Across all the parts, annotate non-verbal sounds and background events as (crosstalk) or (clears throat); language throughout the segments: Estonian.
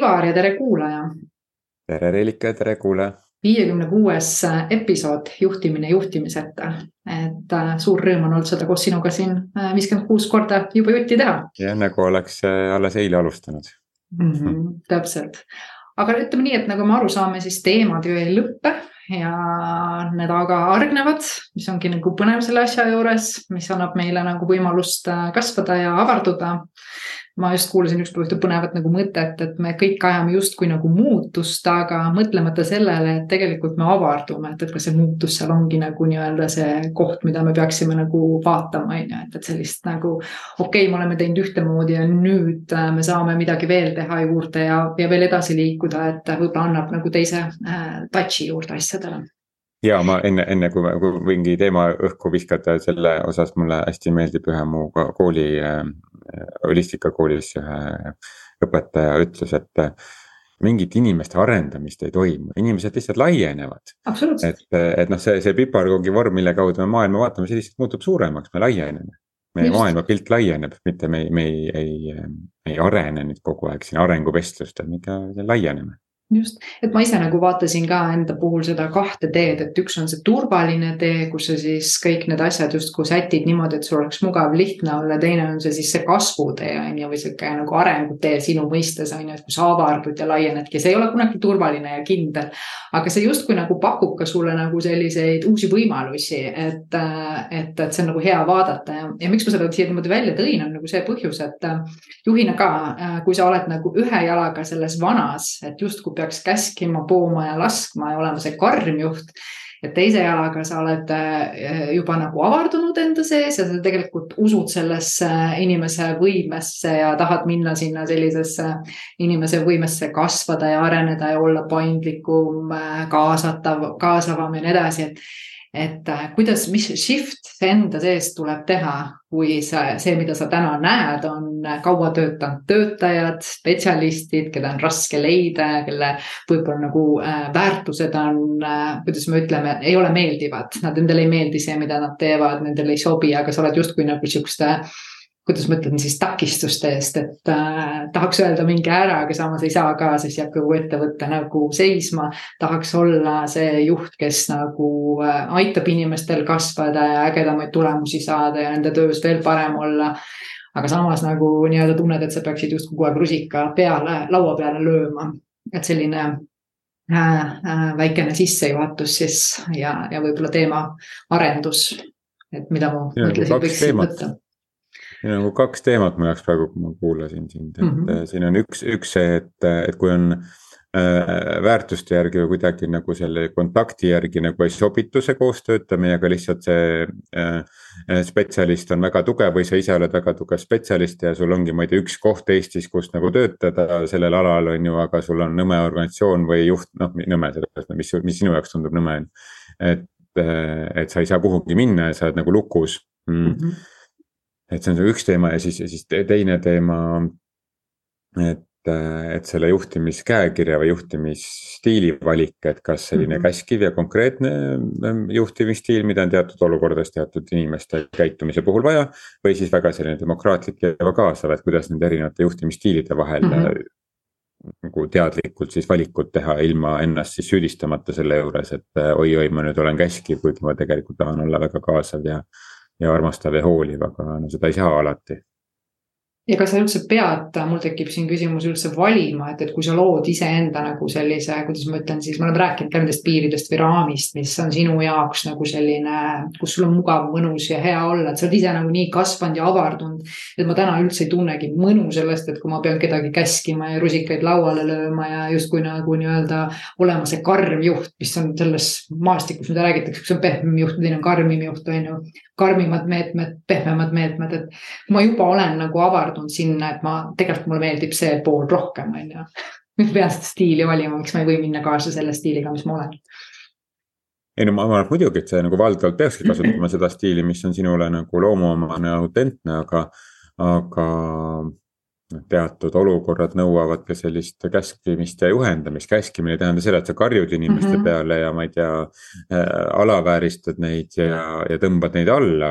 Ivar ja tere kuulaja. tere Reelika ja tere kuulaja. viiekümne kuues episood Juhtimine juhtimiseta. et äh, suur rõõm on olnud seda koos sinuga siin äh, viiskümmend kuus korda juba jutti teha. jah, nagu oleks alles eile alustanud mm. -hmm, täpselt, aga ütleme nii, et nagu me aru saame, siis teemad ju ei lõppe ja need aga hargnevad, mis ongi nagu põnev selle asja juures, mis annab meile nagu võimalust kasvada ja avarduda ma just kuulasin ükspäev ühte põnevat nagu mõtet, et me kõik ajame justkui nagu muutust, aga mõtlemata sellele, et tegelikult me avardume, et, et kas see muutus seal ongi nagu nii-öelda see koht, mida me peaksime nagu vaatama, on ju, et, et sellist nagu. okei okay,, me oleme teinud ühtemoodi ja nüüd äh, me saame midagi veel teha juurde ja, ja veel edasi liikuda, et võib-olla annab nagu teise äh, touch'i juurde asjadele ja ma enne, enne kui, kui mingi teema õhku viskata, selle osas mulle hästi meeldib ühe mu kooli äh, holistikakoolis ühe õpetaja ütles, et mingit inimeste arendamist ei toimu, inimesed lihtsalt laienevad. et, et noh, see, see piparkoogi vorm, mille kaudu me maailma vaatame, see lihtsalt muutub suuremaks, me laieneme. meie maailmapilt laieneb, mitte me ei, me ei, ei, ei arene nüüd kogu aeg siin arenguvestlustel, me ikka laieneme just, et ma ise nagu vaatasin ka enda puhul seda kahte teed, et üks on see turvaline tee, kus sa siis kõik need asjad justkui sätid niimoodi, et sul oleks mugav, lihtne olla, teine on see siis see kasvutee on ju, või sihuke nagu arengutee sinu mõistes on ju, et kus sa avardud ja laienedki, see ei ole kunagi turvaline ja kindel. aga see justkui nagu pakub ka sulle nagu selliseid uusi võimalusi, et, et, et see on nagu hea vaadata ja, ja miks ma seda siia niimoodi välja tõin, on nagu see põhjus, et juhina ka, kui sa oled nagu ühe jalaga selles vanas, et justkui peaks käskima, pooma ja laskma ja olema see karm juht. ja teise jalaga sa oled eh, juba nagu avardunud enda sees ja sa tegelikult usud sellesse inimese võimesse ja tahad minna sinna sellisesse inimese võimesse kasvada ja areneda ja olla paindlikum, kaasatav, kaasavam ja nii edasi, et et äh, kuidas, mis shift enda sees tuleb teha, kui see, see, mida sa täna näed, on kaua töötanud töötajad, spetsialistid, keda on raske leida ja kelle võib-olla nagu äh, väärtused on äh,, kuidas me ütleme, ei ole meeldivad, nad endale ei meeldi see, mida nad teevad, nendele ei sobi, aga sa oled justkui nagu siukeste äh, kuidas ma ütlen siis takistuste eest, et äh, tahaks öelda minge ära, aga samas ei saa ka, siis jääb kogu ettevõte nagu seisma. tahaks olla see juht, kes nagu äh, aitab inimestel kasvada ja ägedamaid tulemusi saada ja nende töös veel parem olla. Aga samas nagu nii-öelda tunned, et sa peaksid justkui kogu aeg rusika peale, laua peale lööma, et selline äh, äh, väikene sissejuhatus siis ja, ja võib-olla teema arendus, et mida ma mõtlesin, võiks võtta. Siin on nagu kaks teemat mu jaoks praegu, kui ma kuulasin sind, et mm -hmm. siin on üks, üks see, et, et kui on äh, väärtuste järgi või kuidagi nagu selle kontakti järgi nagu ei sobitu see koos töötamine, aga lihtsalt see äh, spetsialist on väga tugev või sa ise oled väga tugev spetsialist ja sul ongi, ma ei tea, üks koht Eestis, kus nagu töötada sellel alal on ju, aga sul on nõme organisatsioon või juht, noh nõme selles, mis, mis sinu jaoks tundub nõme on. et, et sa ei saa kuhugi minna ja sa oled nagu lukus mm. Mm -hmm et see on see üks teema ja siis, ja siis teine teema. et, et selle juhtimiskäekirja või juhtimisstiili valik, et kas selline mm -hmm. käskiv ja konkreetne ähm, juhtimisstiil, mida on teatud olukordades teatud inimeste käitumise puhul vaja. või siis väga selline demokraatlik ja kaasav, et kuidas nende erinevate juhtimisstiilide vahel mm. -hmm nagu teadlikult siis valikut teha ilma ennast siis süüdistamata selle juures, et oi-oi, ma nüüd olen käskiv, kuigi ma tegelikult tahan olla väga kaasav ja ja armastav ja hooliv, aga no seda ei saa alati ja kas sa üldse pead, mul tekib siin küsimus üldse valima, et, et kui sa lood iseenda nagu sellise, kuidas ma ütlen siis, me oleme rääkinud ka nendest piiridest või raamist, mis on sinu jaoks nagu selline, kus sul on mugav, mõnus ja hea olla, et sa oled ise nagu nii kasvanud ja avardunud. et ma täna üldse ei tunnegi mõnu sellest, et kui ma pean kedagi käskima ja rusikaid lauale lööma ja justkui nagu nii-öelda olema see karm juht, mis on selles maastikus, mida räägitakse, üks on pehmem juht, teine on karmim juht, on ju. karmimad meetmed, pehmemad meetmed, et ma juba olen nagu avardunud jõudnud sinna, et ma, tegelikult mulle meeldib see pool rohkem, on ju. ma pean seda stiili valima, miks ma ei või minna kaasa selle stiiliga, mis ma olen ei no ma arvan, et muidugi, et sa nagu valdavalt peakski kasutama seda stiili, mis on sinule nagu loomuomane, autentne, aga, aga. noh, teatud olukorrad nõuavad ka sellist käskimist ja juhendamist, käskimine ei tähenda seda, et sa karjud inimeste mm -hmm. peale ja ma ei tea äh,. alavääristad neid ja, ja tõmbad neid alla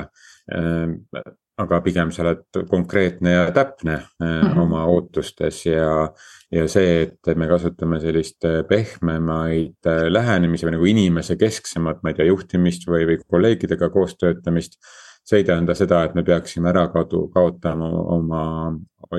äh, aga pigem sa oled konkreetne ja täpne mm -hmm. oma ootustes ja, ja see, et me kasutame sellist pehmemaid lähenemisi või nagu inimese kesksemat, ma ei tea, juhtimist või, või kolleegidega koos töötamist see ei tähenda seda, et me peaksime ära kadu, kaotama oma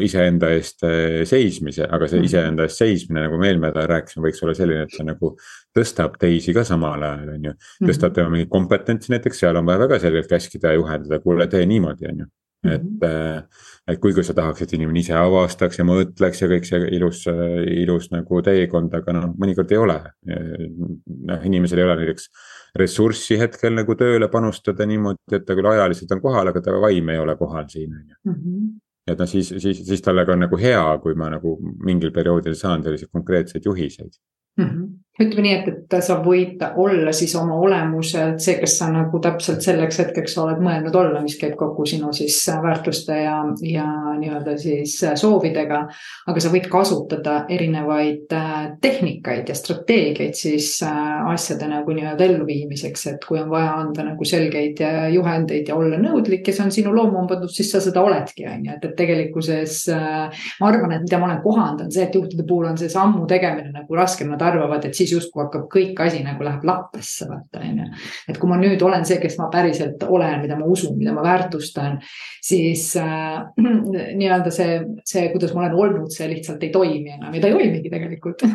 iseenda eest eh, seismise, aga see mhm. iseenda eest seismine, nagu me eelmine nädal rääkisime, võiks olla selline, et see nagu tõstab teisi ka samal ajal, on ju. Mhm. tõstab tema mingit kompetentsi näiteks, seal on vaja väga selgelt käskida ja juhendada, kuule, tee niimoodi, on ju. Mhm. et, eh, et kuigi sa tahaks, et inimene ise avastaks ja mõtleks ja kõik see ilus, ilus nagu teekond, aga noh, mõnikord ei ole. noh, inimesel ei ole näiteks ressurssi hetkel nagu tööle panustada niimoodi, et ta küll ajaliselt on kohal, aga ta vaim ei ole kohal siin, on ju. Mhm. et noh, siis, siis, siis talle ka on nagu hea, kui ma nagu mingil perioodil saan selliseid konkreetseid juhiseid mm. -hmm ütleme nii, et, et sa võid olla siis oma olemuselt see, kes sa nagu täpselt selleks hetkeks oled mõelnud olla, mis käib kokku sinu siis väärtuste ja, ja nii-öelda siis soovidega. aga sa võid kasutada erinevaid äh, tehnikaid ja strateegiaid siis äh, asjade nagu nii-öelda elluviimiseks, et kui on vaja anda nagu selgeid äh, juhendeid ja olla nõudlik ja see on sinu loomuomadus, siis sa seda oledki, on ju, et, et tegelikkuses ma arvan, et mida ma olen kohanud, on see, et juhtide puhul on see sammu tegemine nagu raskem, nad arvavad, et siis justkui hakkab kõik asi nagu läheb lappesse, vaata on ju. et kui ma nüüd olen see, kes ma päriselt olen, mida ma usun, mida ma väärtustan, siis äh, (clears throat) nii-öelda see, see, kuidas ma olen olnud, see lihtsalt ei toimi enam ja ta ei toimigi tegelikult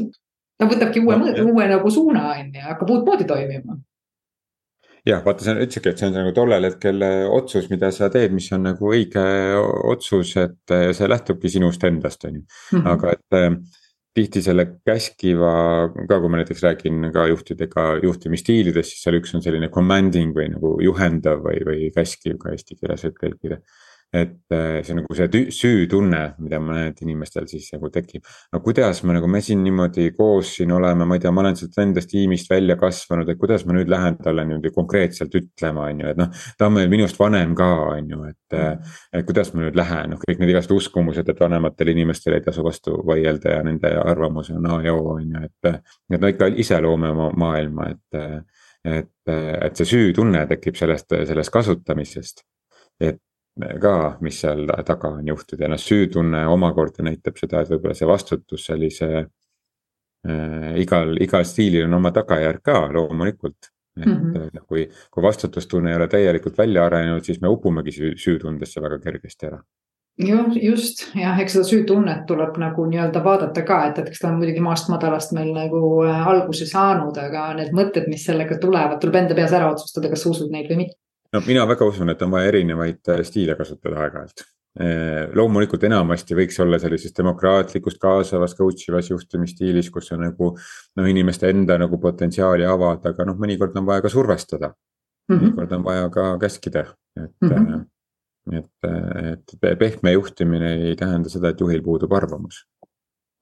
(laughs) ta võtabki uue no,, uue nagu suuna on ju, hakkab uutmoodi toimima jah, vaata, sa ütlesidki, et see on nagu tollel hetkel äh, otsus, mida sa teed, mis on nagu õige otsus, et äh, see lähtubki sinust endast, on ju. Mhm. aga et äh, tihti selle käskiva, ka kui ma näiteks räägin ka juhtidega juhtimisstiilidest, siis seal üks on selline commanding või nagu juhendav või, või käskiv ka eesti keeles võib tõlkida et äh, see nagu see süütunne, mida ma näen, et inimestel siis nagu tekib. no kuidas me nagu, me siin niimoodi koos siin oleme, ma ei tea, ma olen sealt endast tiimist välja kasvanud, et kuidas ma nüüd lähen talle niimoodi konkreetselt ütlema, on ju, et noh. ta on meil minust vanem ka, on ju, et, äh, et kuidas ma nüüd lähen, noh kõik need igasugused uskumused, et vanematel inimestel ei tasu vastu vaielda ja nende arvamus on A ja O on ju, et. et no ikka ise loome oma maailma, et, et, et see süütunne tekib sellest, sellest kasutamisest et ka, mis seal taga on juhtida ja noh, süütunne omakorda näitab seda, et võib-olla see vastutus sellise äh,. igal, igal stiilil on oma tagajärg ka loomulikult. et mm -hmm. kui, kui vastutustunne ei ole täielikult välja arenenud, siis me upumegi süü, süütundesse väga kergesti ära jah, just jah, eks seda süütunnet tuleb nagu nii-öelda vaadata ka, et, et eks ta on muidugi maast madalast meil nagu äh, alguse saanud, aga need mõtted, mis sellega tulevad, tuleb enda peas ära otsustada, kas sa usud neid või mitte no mina väga usun, et on vaja erinevaid äh, stiile kasutada aeg-ajalt. Äh, loomulikult enamasti võiks olla sellises demokraatlikus, kaasavas, coach ivas juhtimisstiilis, kus on nagu. noh, inimeste enda nagu potentsiaali avada, aga noh, mõnikord on vaja ka survestada mm. -hmm. mõnikord on vaja ka käskida, et mm. -hmm et, et pehme juhtimine ei tähenda seda, et juhil puudub arvamus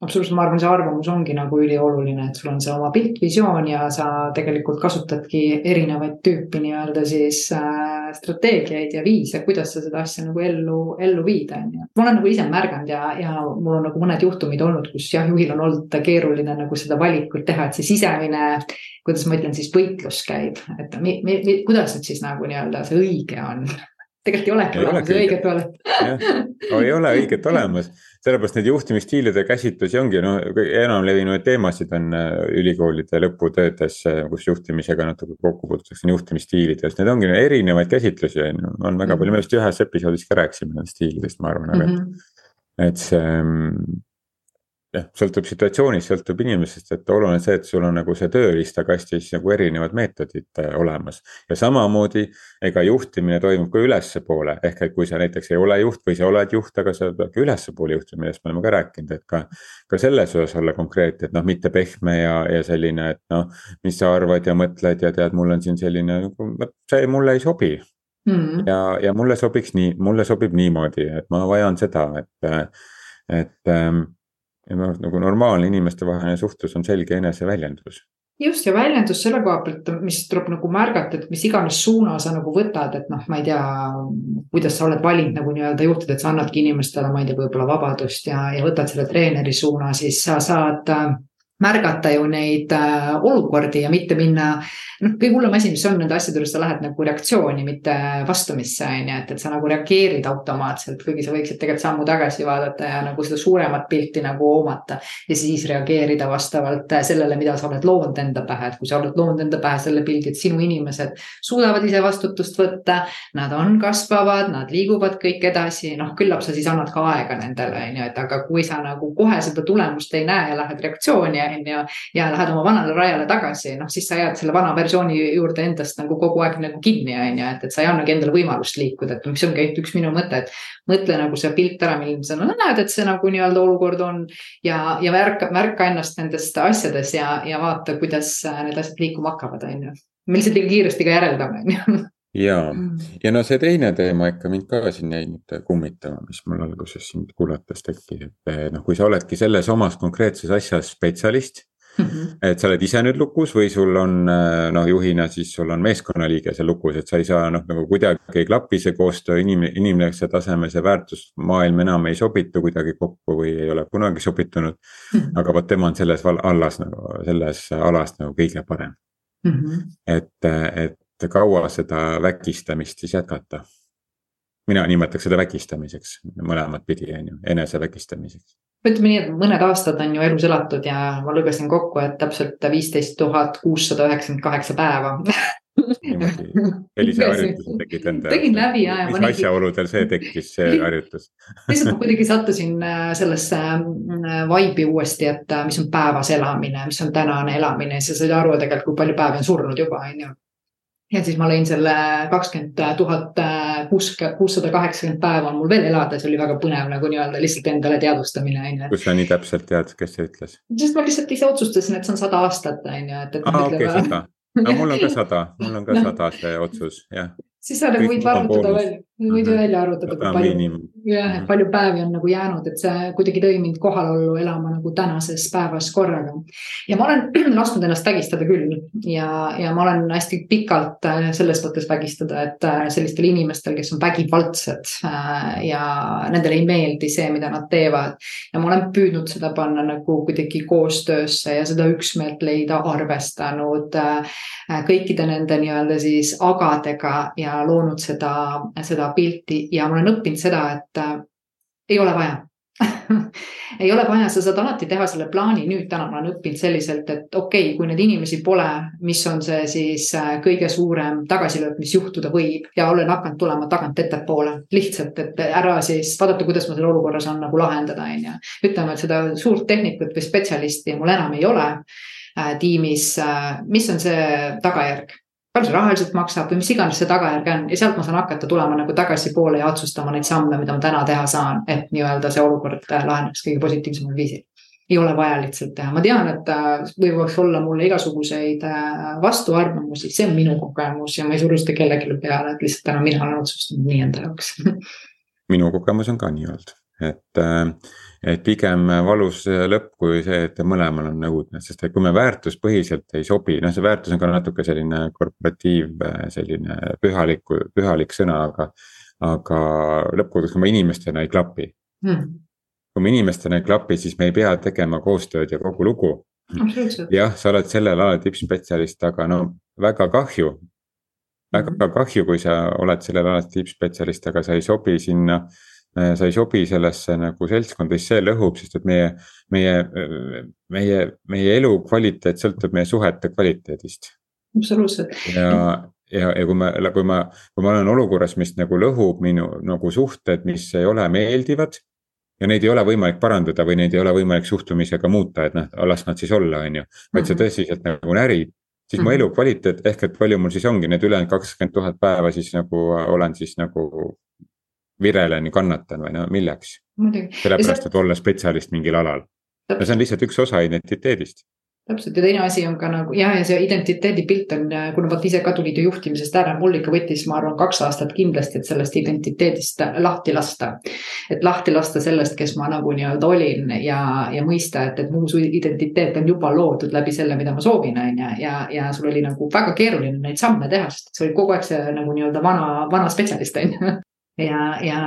absoluutselt, ma arvan, see arvamus ongi nagu ülioluline, et sul on see oma pilt, visioon ja sa tegelikult kasutadki erinevaid tüüpi nii-öelda siis äh, strateegiaid ja viise, kuidas sa seda asja nagu ellu, ellu viida, on ju. ma olen nagu ise märganud ja, ja mul on nagu mõned juhtumid olnud, kus jah, juhil on olnud keeruline nagu seda valikut teha, et see sisemine, kuidas ma ütlen siis, võitlus käib, et mi, mi, mi, kuidas nüüd siis nagu nii-öelda see õige on tegelikult ei olegi olemas õiget valet. no ei ole õiget olemas, sellepärast neid juhtimisstiilide käsitlusi ongi, no enamlevinuid teemasid on äh, ülikoolide lõputöödes, äh, kus juhtimisega natuke kokku puututakse, juhtimisstiilidest, need ongi erinevaid käsitlusi on ju, on väga palju, me vist ühes episoodis ka rääkisime nendest stiilidest, ma arvan, aga mm. -hmm. et see mm, jah, sõltub situatsioonist, sõltub inimesest, et oluline on see, et sul on nagu see tööriistakastis nagu erinevad meetodid äh, olemas. ja samamoodi, ega juhtimine toimub ka ülespoole, ehk et kui sa näiteks ei ole juht või sa oled juht, aga sa pead ka ülespoole juhtima, millest me oleme ka rääkinud, et ka. ka selles osas olla konkreetne, et noh, mitte pehme ja, ja selline, et noh, mis sa arvad ja mõtled ja tead, mul on siin selline nagu, see mulle ei sobi mm.. ja, ja mulle sobiks nii, mulle sobib niimoodi, et ma vajan seda, et, et ähm, ja noh, nagu normaalne inimestevaheline suhtlus on selge eneseväljendus. Just ja väljendus selle koha pealt, mis tuleb nagu märgata, et mis iganes suuna sa nagu võtad, et noh, ma ei tea, kuidas sa oled valinud nagu nii-öelda juhtida, et sa annadki inimestele, ma ei tea, võib-olla vabadust ja, ja võtad selle treeneri suuna, siis sa saad märgata ju neid äh, olukordi ja mitte minna. noh, kõige hullem asi, mis on nende asjade juures, sa lähed nagu reaktsiooni, mitte vastumisse on ju, et, et sa nagu reageerid automaatselt, kuigi sa võiksid tegelikult sammu tagasi vaadata ja nagu seda suuremat pilti nagu hoomata. ja siis reageerida vastavalt sellele, mida sa oled loonud enda pähe, et kui sa oled loonud enda pähe selle pildi, et sinu inimesed suudavad ise vastutust võtta. Nad on kasvavad, nad liiguvad kõik edasi, noh küllap sa siis annad ka aega nendele on ju, et aga kui sa nagu kohe seda tulemust ei näe ja lähed reaktsiooni on ju. ja lähed oma vanale rajale tagasi, noh siis sa jääd selle vana versiooni juurde endast nagu kogu aeg nagu kinni, on ju, et, et sa ei annagi endale võimalust liikuda, et mis ongi üks minu mõte, et. mõtle nagu see pilt ära, milline sa no, näed, et see nagu nii-öelda olukord on. ja, ja märka, märka ennast nendest asjades ja, ja vaata, kuidas need asjad liikuma hakkavad, on ju. me lihtsalt liiga kiiresti ka järeldame, on ju ja, mm. ja no see teine teema ikka mind ka siin jäi nüüd kummitama, mis mul alguses sind kuulates tekkis, et eh, noh, kui sa oledki selles omas konkreetses asjas spetsialist. Mm -hmm. et sa oled ise nüüd lukus või sul on eh, noh, juhina siis sul on meeskonnaliige seal lukus, et sa ei saa noh, nagu kuidagi ei klapi see koostöö inim-, inimese tasemel, see väärtusmaailm enam ei sobitu kuidagi kokku või ei ole kunagi sobitunud mm. -hmm. aga vot tema on selles vallas nagu, selles alas nagu kõige parem mm. -hmm. et, et kaua seda vägistamist siis jätkata? mina nimetaks seda vägistamiseks, mõlemat pidi on ju, enesevägistamiseks. ütleme nii, et mõned aastad on ju elus elatud ja ma lugesin kokku, et täpselt viisteist tuhat kuussada üheksakümmend kaheksa päeva sellise (laughs) harjutuse tegid enda. tegin läbi ja, mis asjaoludel see tekkis, see (laughs) harjutus lihtsalt ma kuidagi sattusin äh, sellesse äh, vibe'i uuesti, et äh, mis on päevas elamine, mis on tänane elamine, siis sa said aru tegelikult, kui palju päevi on surnud juba, on ju ja siis ma lõin selle kakskümmend tuhat kuus, kuussada kaheksakümmend päeva on mul veel elada, see oli väga põnev nagu nii-öelda lihtsalt endale teadvustamine on ju. kust sa nii täpselt tead, kes see ütles? sest ma lihtsalt ise otsustasin, et see on sada aastat on ju, et, et. aa, okei, sada, no mul on ka (laughs) sada, mul on ka sada see otsus, jah. Siis sa nagu võid arvutada välja võid ju mhm. välja arvutada, kui palju, jah, et mhm. palju päevi on nagu jäänud, et see kuidagi tõi mind kohalollu elama nagu tänases päevas korraga. ja ma olen (clears throat) lasknud ennast vägistada küll ja, ja ma olen hästi pikalt äh, selles mõttes vägistada, et äh, sellistel inimestel, kes on vägivaldsed äh, ja nendele ei meeldi see, mida nad teevad. ja ma olen püüdnud seda panna nagu kuidagi koostöösse ja seda üksmeelt leida, arvestanud kõikide nende nii-öelda siis agadega ja loonud seda, seda pilti ja ma olen õppinud seda, et äh, ei ole vaja (laughs) ei ole vaja, sa saad alati teha selle plaani, nüüd täna ma olen õppinud selliselt, et okei okay,, kui neid inimesi pole, mis on see siis äh, kõige suurem tagasilöök, mis juhtuda võib ja olen hakanud tulema tagant ettepoole. lihtsalt, et ära siis vaadata, kuidas ma selle olukorra saan nagu lahendada, on ju. ütleme, et seda suurt tehnikut või spetsialisti mul enam ei ole äh, tiimis äh,. mis on see tagajärg? Palju see rahaliselt maksab või mis iganes see tagajärg on? Ja sealt ma saan hakata tulema nagu tagasipoole ja otsustama neid samme, mida ma täna teha saan, et nii-öelda see olukord äh, laheneks kõige positiivsemal viisil. ei ole vaja lihtsalt teha, ma tean, et äh, võivad olla mulle igasuguseid äh, vastuarvamusi, see on minu kogemus ja ma ei suru seda kellelegi peale, et lihtsalt täna mina olen otsustanud nii enda jaoks. (laughs) Minu kogemus on ka nii olnud, et et pigem valus lõpp kui see, et mõlemal on õudne, sest et kui me väärtuspõhiselt ei sobi, noh, see väärtus on ka natuke selline korporatiiv, selline pühaliku, pühalik sõna, aga. aga lõppkokkuvõttes, kui me inimestena ei klapi hmm.. kui me inimestena ei klapi, siis me ei pea tegema koostööd ja kogu lugu. jah, sa oled sellel alal tippspetsialist, aga no väga kahju. väga hmm. kahju, kui sa oled sellel alal tippspetsialist, aga sa ei sobi sinna sa ei sobi sellesse nagu seltskonda, siis see lõhub, sest et meie, meie, meie, meie elukvaliteet sõltub meie suhete kvaliteedist. absoluutselt. ja, ja, ja kui ma, kui ma, kui ma olen olukorras, mis nagu lõhub minu nagu suhted, mis ei ole meeldivad. ja neid ei ole võimalik parandada või neid ei ole võimalik suhtumisega muuta, et noh, las nad siis olla, on ju, vaid sa mhm. tõsiselt nagu närid siis mu mhm. elukvaliteet ehk et palju mul siis ongi need ülejäänud kakskümmend tuhat päeva siis nagu olen siis nagu virelen kannatan või no milleks. sellepärast, et olla spetsialist mingil alal. no see on lihtsalt üks osa identiteedist täpselt ja teine asi on ka nagu ja, ja see identiteedipilt on, kuna vot ise ka tulid ju juhtimisest ära, mul ikka võttis, ma arvan, kaks aastat kindlasti, et sellest identiteedist lahti lasta. et lahti lasta sellest, kes ma nagu nii-öelda olin ja, ja mõista, et, et mu identiteet on juba loodud läbi selle, mida ma soovin, on ju, ja, ja sul oli nagu väga keeruline neid samme teha, sest sa olid kogu aeg see nagu nii-öelda vana, vana spetsialist, on ju ja, ja,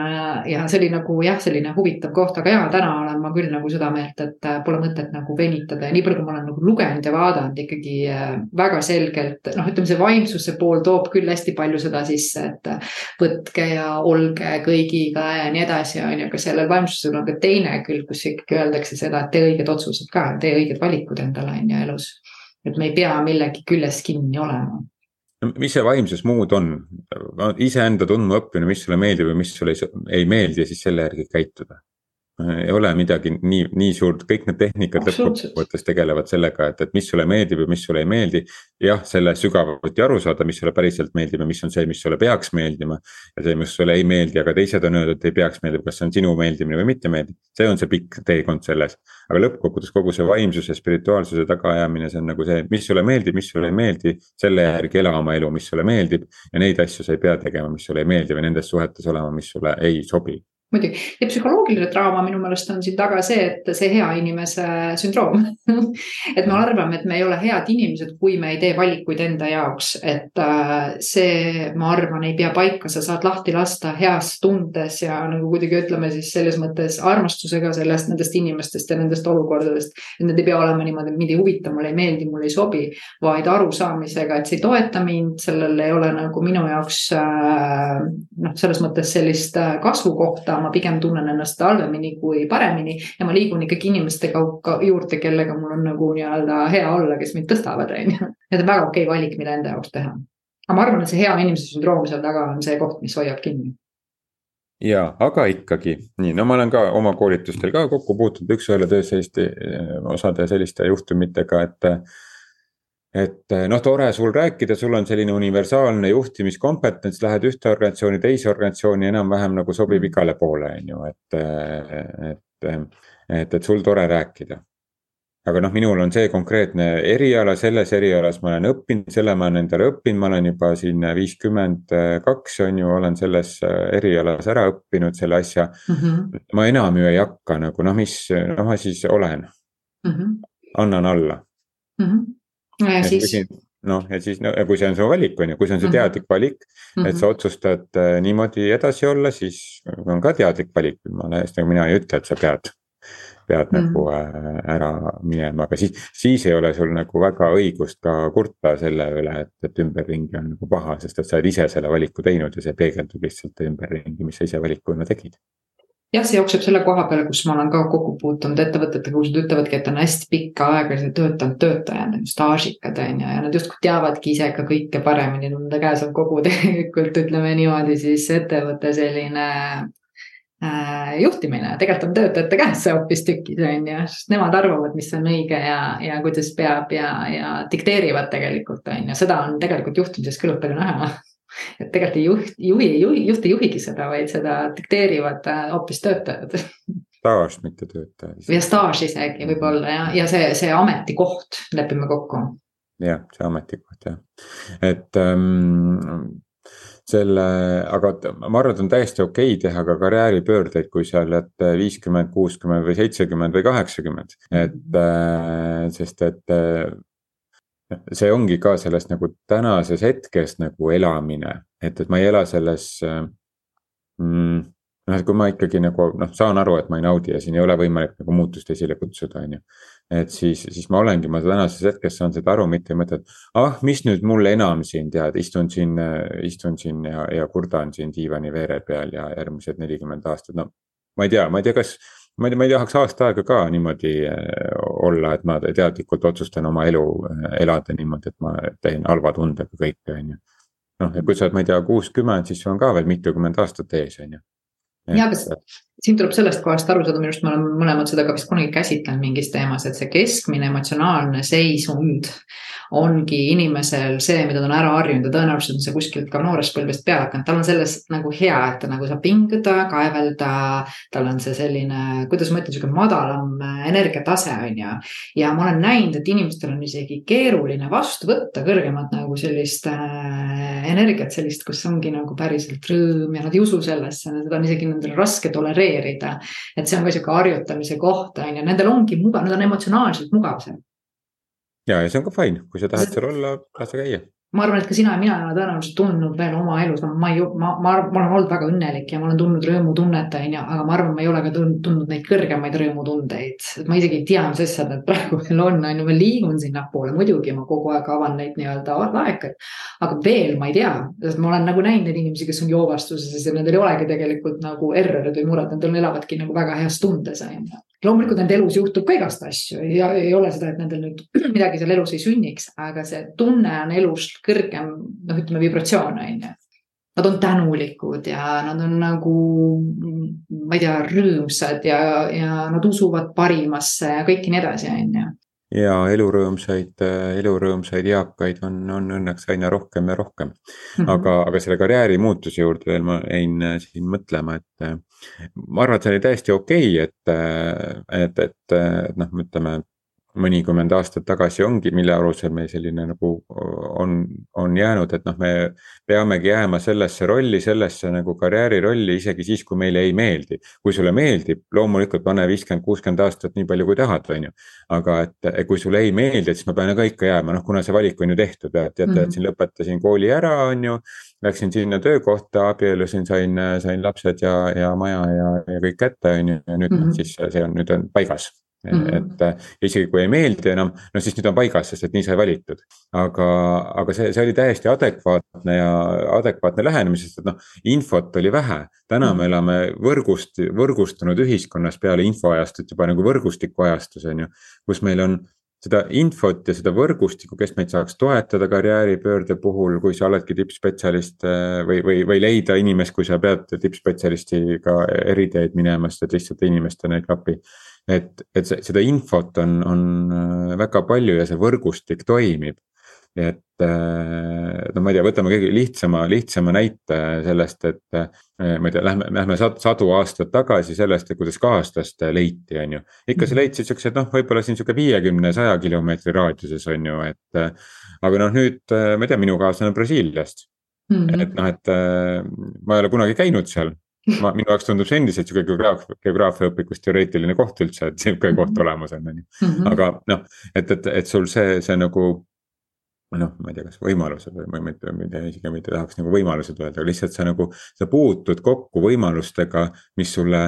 ja see oli nagu jah, selline huvitav koht, aga ja täna olen ma küll nagu seda meelt, et äh, pole mõtet nagu venitada. Ja nii palju, kui ma olen nagu lugenud ja vaadanud ikkagi äh, väga selgelt noh, ütleme see vaimsuse pool toob küll hästi palju seda sisse, et äh, võtke ja olge kõigiga ja nii edasi, on ju, aga sellel vaimsusel on ka teine külg, kus ikkagi öeldakse seda, et tee õiged otsused ka, tee õiged valikud endale on ju elus. et me ei pea millegi küljes kinni olema mis see vaimsus muud on? iseenda tundma õppimine, mis sulle meeldib ja mis sulle ei, ei meeldi ja siis selle järgi käituda ei ole midagi nii, nii suurt, kõik need tehnikad lõppkokkuvõttes tegelevad sellega, et, et mis sulle meeldib ja mis sulle ei meeldi. jah, selle sügavuti aru saada, mis sulle päriselt meeldib ja mis on see, mis sulle peaks meeldima. ja see, mis sulle ei meeldi, aga teised on öeldud, et ei peaks meeldima, kas see on sinu meeldimine või mitte meeldib. see on see pikk teekond selles, aga lõppkokkuvõttes kogu see vaimsuse, spirituaalsuse tagaajamine, see on nagu see, mis sulle meeldib, mis sulle ei meeldi. selle järgi ela oma elu, mis sulle meeldib ja neid asju sa ei pea tegema, mis sulle ei meeldi või nendes suhetes olema, mis sulle ei sobi muidugi. Ja psühholoogiline draama minu meelest on siin taga see, et see hea inimese sündroom. (laughs) Et me arvame, et me ei ole head inimesed, kui me ei tee valikuid enda jaoks, et äh, see, ma arvan, ei pea paika, sa saad lahti lasta heas tundes ja nagu kuidagi ütleme siis selles mõttes armastusega sellest, nendest inimestest ja nendest olukordadest. et need ei pea olema niimoodi, et mind ei huvita, mulle ei meeldi, mulle ei sobi, vaid arusaamisega, et see ei toeta mind, sellel ei ole nagu minu jaoks äh, noh, selles mõttes sellist äh, kasvukohta ma pigem tunnen ennast halvemini kui paremini ja ma liigun ikkagi inimeste kaupa juurde, kellega mul on nagu nii-öelda hea olla, kes mind tõstavad, on ju. et on väga okei okay valik, mida enda jaoks teha. aga ma arvan, et see hea inimese sündroom seal taga on see koht, mis hoiab kinni ja, aga ikkagi nii, no ma olen ka oma koolitustel ka kokku puutunud üks-ühele töös selliste osade selliste juhtumitega, et et eh, noh, tore sul rääkida, sul on selline universaalne juhtimiskompetents, lähed ühte organisatsiooni, teise organisatsiooni enam-vähem nagu sobib mm. igale poole, on ju, et, eh, et, et, et sul tore rääkida. aga noh, minul on see konkreetne eriala, selles erialas ma olen õppinud, selle ma olen endale õppinud, ma olen juba siin viiskümmend kaks on ju, olen selles erialas ära õppinud selle asja mm. -hmm. ma enam ju ei hakka nagu noh, mis, noh ma siis olen mm. -hmm. annan alla mm. -hmm ja siis noh, ja siis no, kui see on su valik, on ju, kui see on su mhm. teadlik valik mm, -hmm. et sa mhm. otsustad äh, niimoodi edasi olla, siis on ka teadlik valik, ma täiesti, mina ei ütle, et sa pead. pead mm -hmm. nagu äh, ära minema, aga siis, siis ei ole sul nagu väga õigust ka kurta selle üle, et, et ümberringi on nagu paha, sest et sa oled ise selle valiku teinud ja see peegeldub lihtsalt ümberringi, mis sa ise valikuna tegid jah, see jookseb selle koha peale, kus ma olen ka kokku puutunud ettevõtetega, kus nad ütlevadki, et on hästi pikka aega töötanud töötajad, nagu staažikad on ju, ja nad justkui teavadki ise ka kõike paremini, nende käes on kogu (laughs) tegelikult ütleme niimoodi siis ettevõtte selline äh, juhtimine, tegelikult on töötajate käes see hoopistükkis on ju, sest nemad arvavad, mis on õige ja, ja kuidas peab ja, ja dikteerivad tegelikult on ju, seda on tegelikult juhtimises küllalt palju näha et tegelikult ei juht, juhi, juhi, juht ei juhigi seda, vaid seda dikteerivad äh, hoopis töötajad. staaž, mitte töötaja. ja staaž isegi võib-olla ja, ja see, see ametikoht, lepime kokku. jah, see ametikoht jah, et ähm, selle, aga ma arvan, et on täiesti okei okay teha ka karjääripöördeid, kui sa oled viiskümmend, kuuskümmend või seitsekümmend või kaheksakümmend, et äh, sest et äh, (laughs) see ongi ka selles nagu tänases hetkes nagu elamine, et, et ma ei ela selles mm, noh, et kui ma ikkagi nagu noh, saan aru, et ma ei naudi ja siin ei ole võimalik nagu muutust esile kutsuda, on ju. et siis, siis ma olengi, ma tänases hetkes saan seda aru, mitte ei mõtle, et ah, mis nüüd mul enam siin tead, istun siin, istun siin ja, ja kurdan siin diivani veere peal ja järgmised nelikümmend aastat, no. ma ei tea, ma ei tea, kas ma ei tea, ma ei tahaks aasta aega ka niimoodi äh, olla, et ma teadlikult otsustan oma elu äh, elada niimoodi, et ma teen halva tundega kõike, on ju. noh, ja kui sa oled, ma ei tea, kuuskümmend, siis sul on ka veel mitukümmend aastat ees, on ju. ja, aga siin tuleb sellest kohast aru saada, minu arust me oleme mõlemad seda ka vist kunagi käsitlenud mingis teemas, et see keskmine emotsionaalne seisund ongi inimesel see, mida ta on ära harjunud ja tõenäoliselt on see kuskilt ka noorest põlvest peale hakanud, tal on selles nagu hea, et ta nagu saab pinguda, kaevelda. tal on see selline, kuidas ma ütlen, sihuke madalam energiatase on ju. ja ma olen näinud, et inimestel on isegi keeruline vastu võtta kõrgemat nagu sellist äh, energiat, sellist, kus ongi nagu päriselt rõõm ja nad ei usu sellesse, seda on isegi nendel raske tolereerida et see on ka sihuke harjutamise koht on ju, nendel ongi mugav, nad on emotsionaalselt mugav seal. Ja, ja see on ka fine, kui sa tahad seal olla, las sa käia ma arvan, et ka sina ja mina ei ole tõenäoliselt tundnud veel oma elus, ma ei, ma, ma, ma olen olnud väga õnnelik ja ma olen tundnud rõõmutunnet, on ju, aga ma arvan, ma ei ole ka tundnud neid kõrgemaid rõõmutundeid. ma isegi ei tea, mis asjad need praegu veel on, on ju, ma liigun sinnapoole, muidugi ma kogu aeg avan neid nii-öelda laekaid. aga veel ma ei tea, sest ma olen nagu näinud neid inimesi, kes on joovastuses ja nendel ei olegi tegelikult nagu errorid või mured, nad elavadki nagu väga heas tundes, on ju loomulikult nende elus juhtub ka igast asju ja ei ole seda, et nendel nüüd (clears throat) midagi seal elus ei sünniks, aga see tunne on elus kõrgem, noh, ütleme vibratsioon on ju. Nad on tänulikud ja nad on nagu, ma ei tea, rõõmsad ja, ja nad usuvad parimasse ja kõik nii edasi, on ju ja elurõõmsaid, elurõõmsaid eakaid on, on õnneks aina rohkem ja rohkem mm. -hmm. aga, aga selle karjääri muutuse juurde veel ma jäin äh, siin mõtlema, et. Äh, ma arvan, et see oli täiesti okei okay,, et, äh, et, et, et noh, ütleme mõnikümmend aastat tagasi ongi, mille alusel meil selline nagu on, on jäänud, et noh, me peamegi jääma sellesse rolli, sellesse nagu karjäärirolli isegi siis, kui meile ei meeldi. kui sulle meeldib, loomulikult pane viiskümmend, kuuskümmend aastat nii palju, kui tahad, on ju. aga et kui sulle ei meeldi, et siis ma pean ka ikka jääma, noh, kuna see valik on ju tehtud, et teate mm, -hmm. et siin lõpetasin kooli ära, on ju. Läksin sinna töökohta, abiellusin, sain, sain lapsed ja, ja maja ja, ja kõik kätte, on ju, ja nüüd mm -hmm. siis see on, nüüd on paigas Mm -hmm. et äh, isegi kui ei meeldi enam, no siis nüüd on paigas, sest et nii sai valitud. aga, aga see, see oli täiesti adekvaatne ja adekvaatne lähenemine, sest et noh, infot oli vähe. täna me mhm. elame võrgust, võrgustunud ühiskonnas peale infoajastut juba nagu võrgustiku ajastus on ju. kus meil on seda infot ja seda võrgustikku, kes meid saaks toetada karjääripöörde puhul, kui sa oledki tippspetsialist äh, või, või, või leida inimest, kui sa pead tippspetsialistiga eriteed minema, sest et lihtsalt inimestena ei klapi et, et seda infot on, on äh, väga palju ja see võrgustik toimib. et äh, no ma ei tea, võtame kõige lihtsama, lihtsama näite sellest, et äh, ma ei tea, lähme, lähme sadu aastaid tagasi sellest, kuidas kaaslast leiti, on ju. ikka sa mhm. leidsid siuksed noh, võib-olla siin sihuke viiekümne, saja kilomeetri raadiuses on ju, et. aga noh, nüüd ma ei tea, minu kaaslane on Brasiiliast mm. -hmm. et noh, et ma ei ole kunagi käinud seal ma, minu jaoks tundub see endiselt sihuke geograafia, geograafiaõpikus teoreetiline koht üldse, et sihuke koht mhm. olemas on, on ju. Mhm. aga noh, et, et, et sul see, see nagu. noh, ma ei tea, kas võimalused või ma mitte, mitte isegi mitte tahaks nagu võimalused öelda, aga lihtsalt sa nagu, sa puutud kokku võimalustega, mis sulle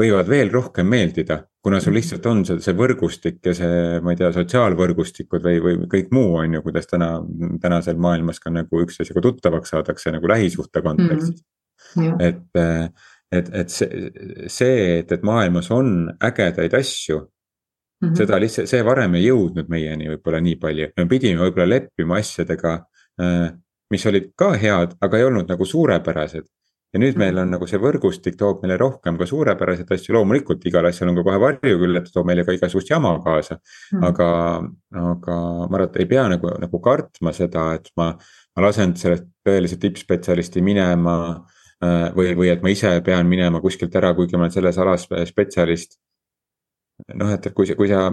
võivad veel rohkem meeldida, kuna sul mhm. lihtsalt on see, see võrgustik ja see, ma ei tea, sotsiaalvõrgustikud või, või kõik muu on ju, kuidas täna, tänasel maailmas ka nagu üksteisega tuttavaks saadakse nagu lähisuhte kontekstis mm. -hmm et, äh, et, et see, see, et, et maailmas on ägedaid asju Mm -hmm. seda lihtsalt, see varem ei jõudnud meieni võib-olla nii palju, me pidime võib-olla leppima asjadega, äh, mis olid ka head, aga ei olnud nagu suurepärased. ja nüüd meil on mhm. nagu see võrgustik toob meile rohkem ka suurepäraseid asju, loomulikult igal asjal on ka kohe varju küll, et ta toob meile ka igasugust jama kaasa mm. aga, aga ma arvan, et ei pea nagu, nagu kartma seda, et ma, ma lasen sellest tõelise tippspetsialisti minema Äh, või, või et ma ise pean minema kuskilt ära, kuigi ma olen selles alas spetsialist. noh, et kui sa, kui sa,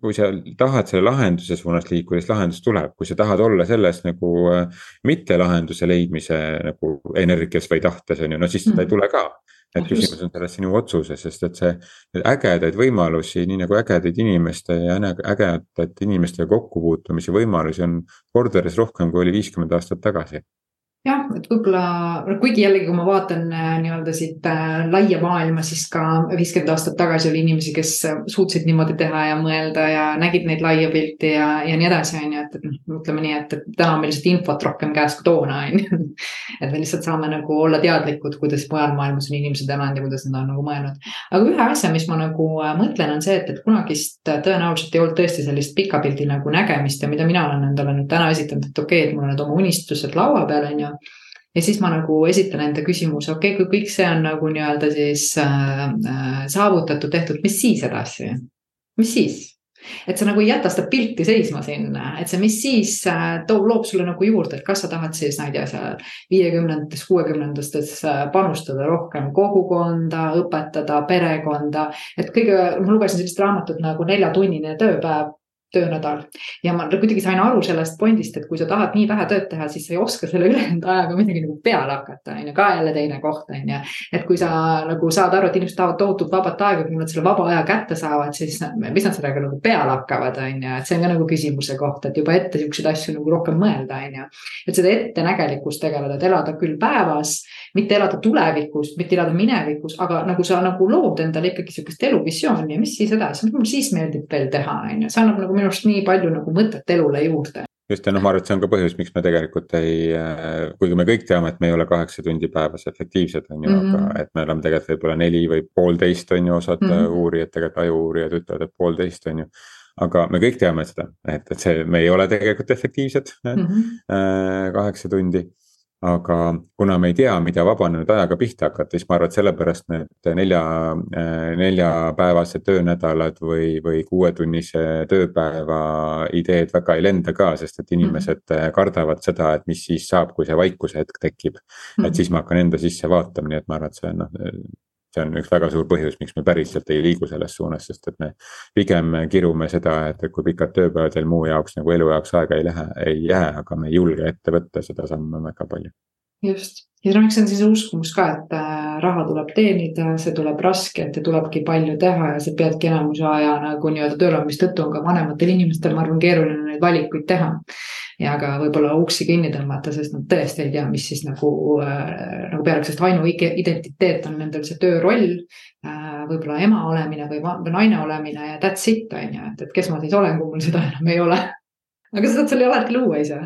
kui sa tahad selle lahenduse suunas liikuda, siis lahendus tuleb, kui sa tahad olla selles nagu äh, mitte lahenduse leidmise nagu energias või tahtes on ju, no siis seda ei tule ka. Et küsimus on selles sinu otsuses, sest et see ägedaid võimalusi, nii nagu ägedaid inimeste ja ägedate inimestega kokkupuutumise võimalusi on kordades rohkem, kui oli viiskümmend aastat tagasi jah, et võib-olla, kuigi jällegi, kui ma vaatan äh, nii-öelda siit äh, laia maailma, siis ka viiskümmend aastat tagasi oli inimesi, kes suutsid niimoodi teha ja mõelda ja nägid neid laia pilti ja, ja nii edasi, on ju, et, et noh, ütleme nii, et, et täna on meil lihtsalt infot rohkem käes kui toona, on ju. (laughs) et me lihtsalt saame nagu olla teadlikud, kuidas mujal maailmas on inimesed elanud ja kuidas nad on nagu mõelnud. aga ühe asja, mis ma nagu äh, mõtlen, on see, et, et kunagist tõenäoliselt ei olnud tõesti sellist pika pildi nagu nägemist ja mida mina olen endale nüüd täna esitanud, et okei okay,, et mul on need oma unistused laua peal, on ju ja siis ma nagu esitan enda küsimuse, okei okay,, kui kõik see on nagu nii-öelda siis äh, äh, saavutatud, tehtud, mis siis edasi? mis siis? et sa nagu ei jäta seda pilti seisma sinna, et see, mis siis äh, toob, loob sulle nagu juurde, et kas sa tahad siis, ma ei tea, seal viiekümnendates, kuuekümnendates äh, panustada rohkem kogukonda, õpetada, perekonda. et kõige, ma lugesin sellist raamatut nagu Neljatunnine tööpäev töönädal. ja ma kuidagi sain aru sellest pointist, et kui sa tahad nii vähe tööd teha, siis sa ei oska selle (laughs) ülejäänud ajaga midagi nagu peale hakata, on ju, ka jälle teine koht, on ju. et kui sa nagu saad aru, et inimesed tahavad tohutult vabat aega, kui nad selle vaba aja kätte saavad, siis mis nad sellega nagu peale hakkavad, on ju, et see on ka nagu küsimuse koht, et juba ette siukseid asju nagu rohkem mõelda, on ju. et seda ettenägelikkust tegeleda, et elada küll päevas, mitte elada tulevikus, mitte elada minevikus, aga nagu sa nagu lood endale ikkagi sihukest eluvisiooni ja mis siis edasi, mis mul siis meeldib veel teha, on ju, see annab nagu minu arust nii palju nagu mõtet elule juurde just ja noh, ma arvan, et see on ka põhjus, miks me tegelikult ei, äh, kuigi me kõik teame, et me ei ole kaheksa tundi päevas efektiivsed, on ju mm, -hmm. aga mhm. et me oleme tegelikult võib-olla neli või poolteist on ju, osad mm -hmm. uurijad, tegelikult ajuuurijad ütlevad, et poolteist on ju. aga me kõik teame seda, et, et see, me ei ole tegelikult efektiivsed mm -hmm. kaheksa tundi aga kuna me ei tea, mida vabanenud ajaga pihta hakata, siis ma arvan, et sellepärast need nelja, neljapäevased töönädalad või, või kuuetunnise tööpäeva ideed väga ei lenda ka, sest et inimesed mm -hmm. kardavad seda, et mis siis saab, kui see vaikuse hetk tekib et siis ma hakkan enda sisse vaatama, nii et ma arvan, et see on noh see on üks väga suur põhjus, miks me päriselt ei liigu selles suunas, sest et me pigem kirume seda, et kui pikad tööpäevad veel muu jaoks nagu elu jaoks aega ei lähe, ei jää, aga me ei julge ette võtta seda sammu väga palju. Just, ja noh, eks see on siis uskumus ka, et äh, raha tuleb teenida, see tuleb raske, et tulebki palju teha ja sa peadki enamuse aja nagu nii-öelda tööl olemise tõttu on ka vanematel inimestel, ma arvan, keeruline neid valikuid teha ja ka võib-olla uksi kinni tõmmata, sest nad tõesti ei tea, mis siis nagu äh,, nagu peale, sest ainuidentiteet on nendel see tööroll äh,. võib-olla ema olemine või, või naine olemine ja that's it on ju, et, et kes ma siis olen, kui mul seda enam ei ole. aga seda saad selle alati luua ise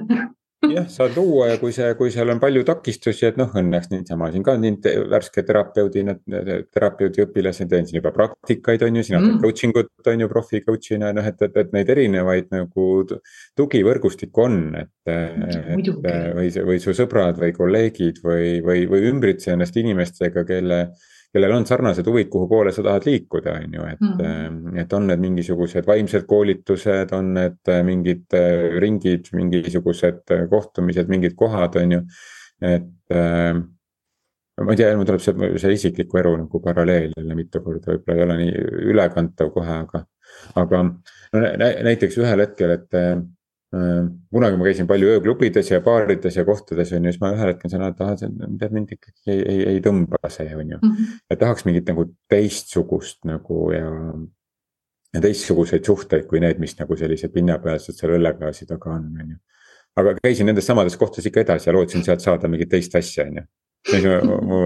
jah, saad luua ja kui see, kui seal on palju takistusi, et noh, õnneks niisama siin ka nii te, värske terapeudina, terapeudi õpilased, teen siin juba praktikaid, on ju, sina teed mm. coaching ut on ju profi coach'ina, noh, et, et, et neid erinevaid nagu tugivõrgustikku on, et. et või, või su sõbrad või kolleegid või, või, või ümbritse ennast inimestega, kelle kellel on sarnased huvid, kuhu poole sa tahad liikuda, on ju, et mm, -hmm. et on need mingisugused vaimsed koolitused, on need äh, mingid äh, ringid, mingisugused kohtumised, mingid kohad, on ju, et äh, ma ei tea, mul tuleb see, see isikliku elu nagu paralleel jälle mitu korda, võib-olla ei ole nii ülekantav kohe, aga, aga no, näiteks ühel hetkel, et kunagi ma käisin palju ööklubides ja baarides ja kohtades on ju, siis ma ühel hetkel sain aru, et ah, see tead mind ikkagi ei, ei, ei tõmba see on ju mm. -hmm. et tahaks mingit nagu teistsugust nagu ja, ja teistsuguseid suhteid kui need, mis nagu sellised pinnapealsed seal õlleklaasi taga on, on ju. aga käisin nendes samades kohtades ikka edasi ja lootsin sealt saada mingit teist asja, on ju. siis mu, mu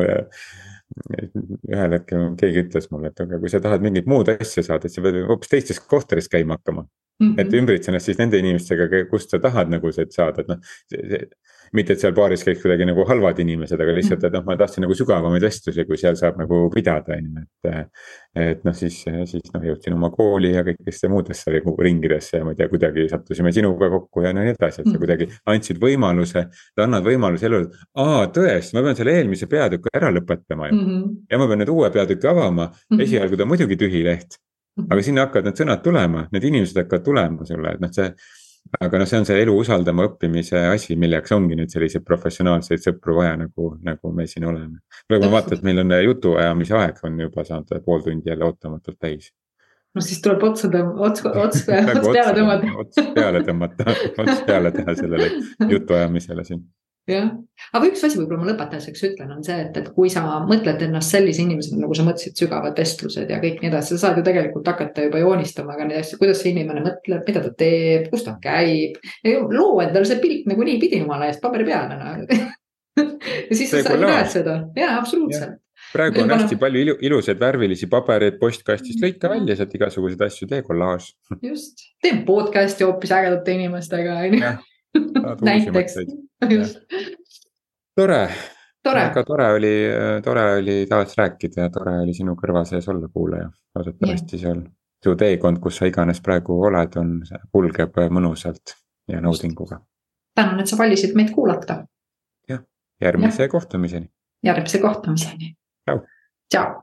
ühel hetkel keegi ütles mulle, et aga kui sa tahad mingit muud asja saada, siis sa pead hoopis teistes kohtades käima hakkama mm. -hmm. et ümbritse ennast siis nende inimestega, kust sa tahad nagu saada, et noh mitte, et seal baaris käiks kuidagi nagu halvad inimesed, aga lihtsalt, et noh, ma tahtsin nagu sügavamaid vestlusi, kui seal saab nagu pidada, on ju, et. et noh, siis, siis noh, jõudsin oma kooli ja kõikidesse muudesse ringidesse ja ma ei tea, kuidagi sattusime sinuga kokku ja nii edasi, et sa mm. kuidagi andsid võimaluse. annad võimaluse elule, aa tõesti, ma pean selle eelmise peatüki ära lõpetama ju mm. -hmm. ja ma pean nüüd uue peatüki avama mm, -hmm. esialgu ta on muidugi tühi leht. aga mhm. sinna hakkavad need sõnad tulema, need inimesed hakkavad tulema sulle, et noh, see aga noh, see on see elu usaldama õppimise asi, milleks ongi nüüd selliseid professionaalseid sõpru vaja, nagu, nagu me siin oleme. praegu ma vaatan, et meil on jutuajamise aeg on juba saanud pool tundi jälle ootamatult täis. no siis tuleb otsa tõmmata, ots, (laughs) ots, ots peale tõmmata. ots peale tõmmata, ots peale teha sellele jutuajamisele siin jah, aga üks asi võib-olla ma lõpetuseks ütlen, on see, et, et kui sa mõtled ennast sellise inimesena, nagu sa mõtlesid, sügavad vestlused ja kõik nii edasi, sa saad ju tegelikult hakata juba joonistama ka neid asju, kuidas see inimene mõtleb, mida ta teeb, kus ta käib. loo endale see pilt nagu niipidi jumala eest paberi peale no. (laughs) ja siis sa näed seda, jaa, absoluutselt. Praegu on hästi palju ilu, ilusaid värvilisi pabereid postkastist, lõika välja sealt igasuguseid asju, tee kollaaž. (laughs) just, tee podcast'i hoopis ägedate inimestega, on ju näiteks, just. tore, väga tore oli, tore oli taas rääkida ja tore oli sinu kõrva sees olla, kuulaja. loodetavasti seal su teekond, kus sa iganes praegu oled, on, kulgeb mõnusalt ja naudinguga. tänan, et sa valisid meid kuulata. jah, järgmise ja. kohtumiseni. järgmise kohtumiseni. tšau.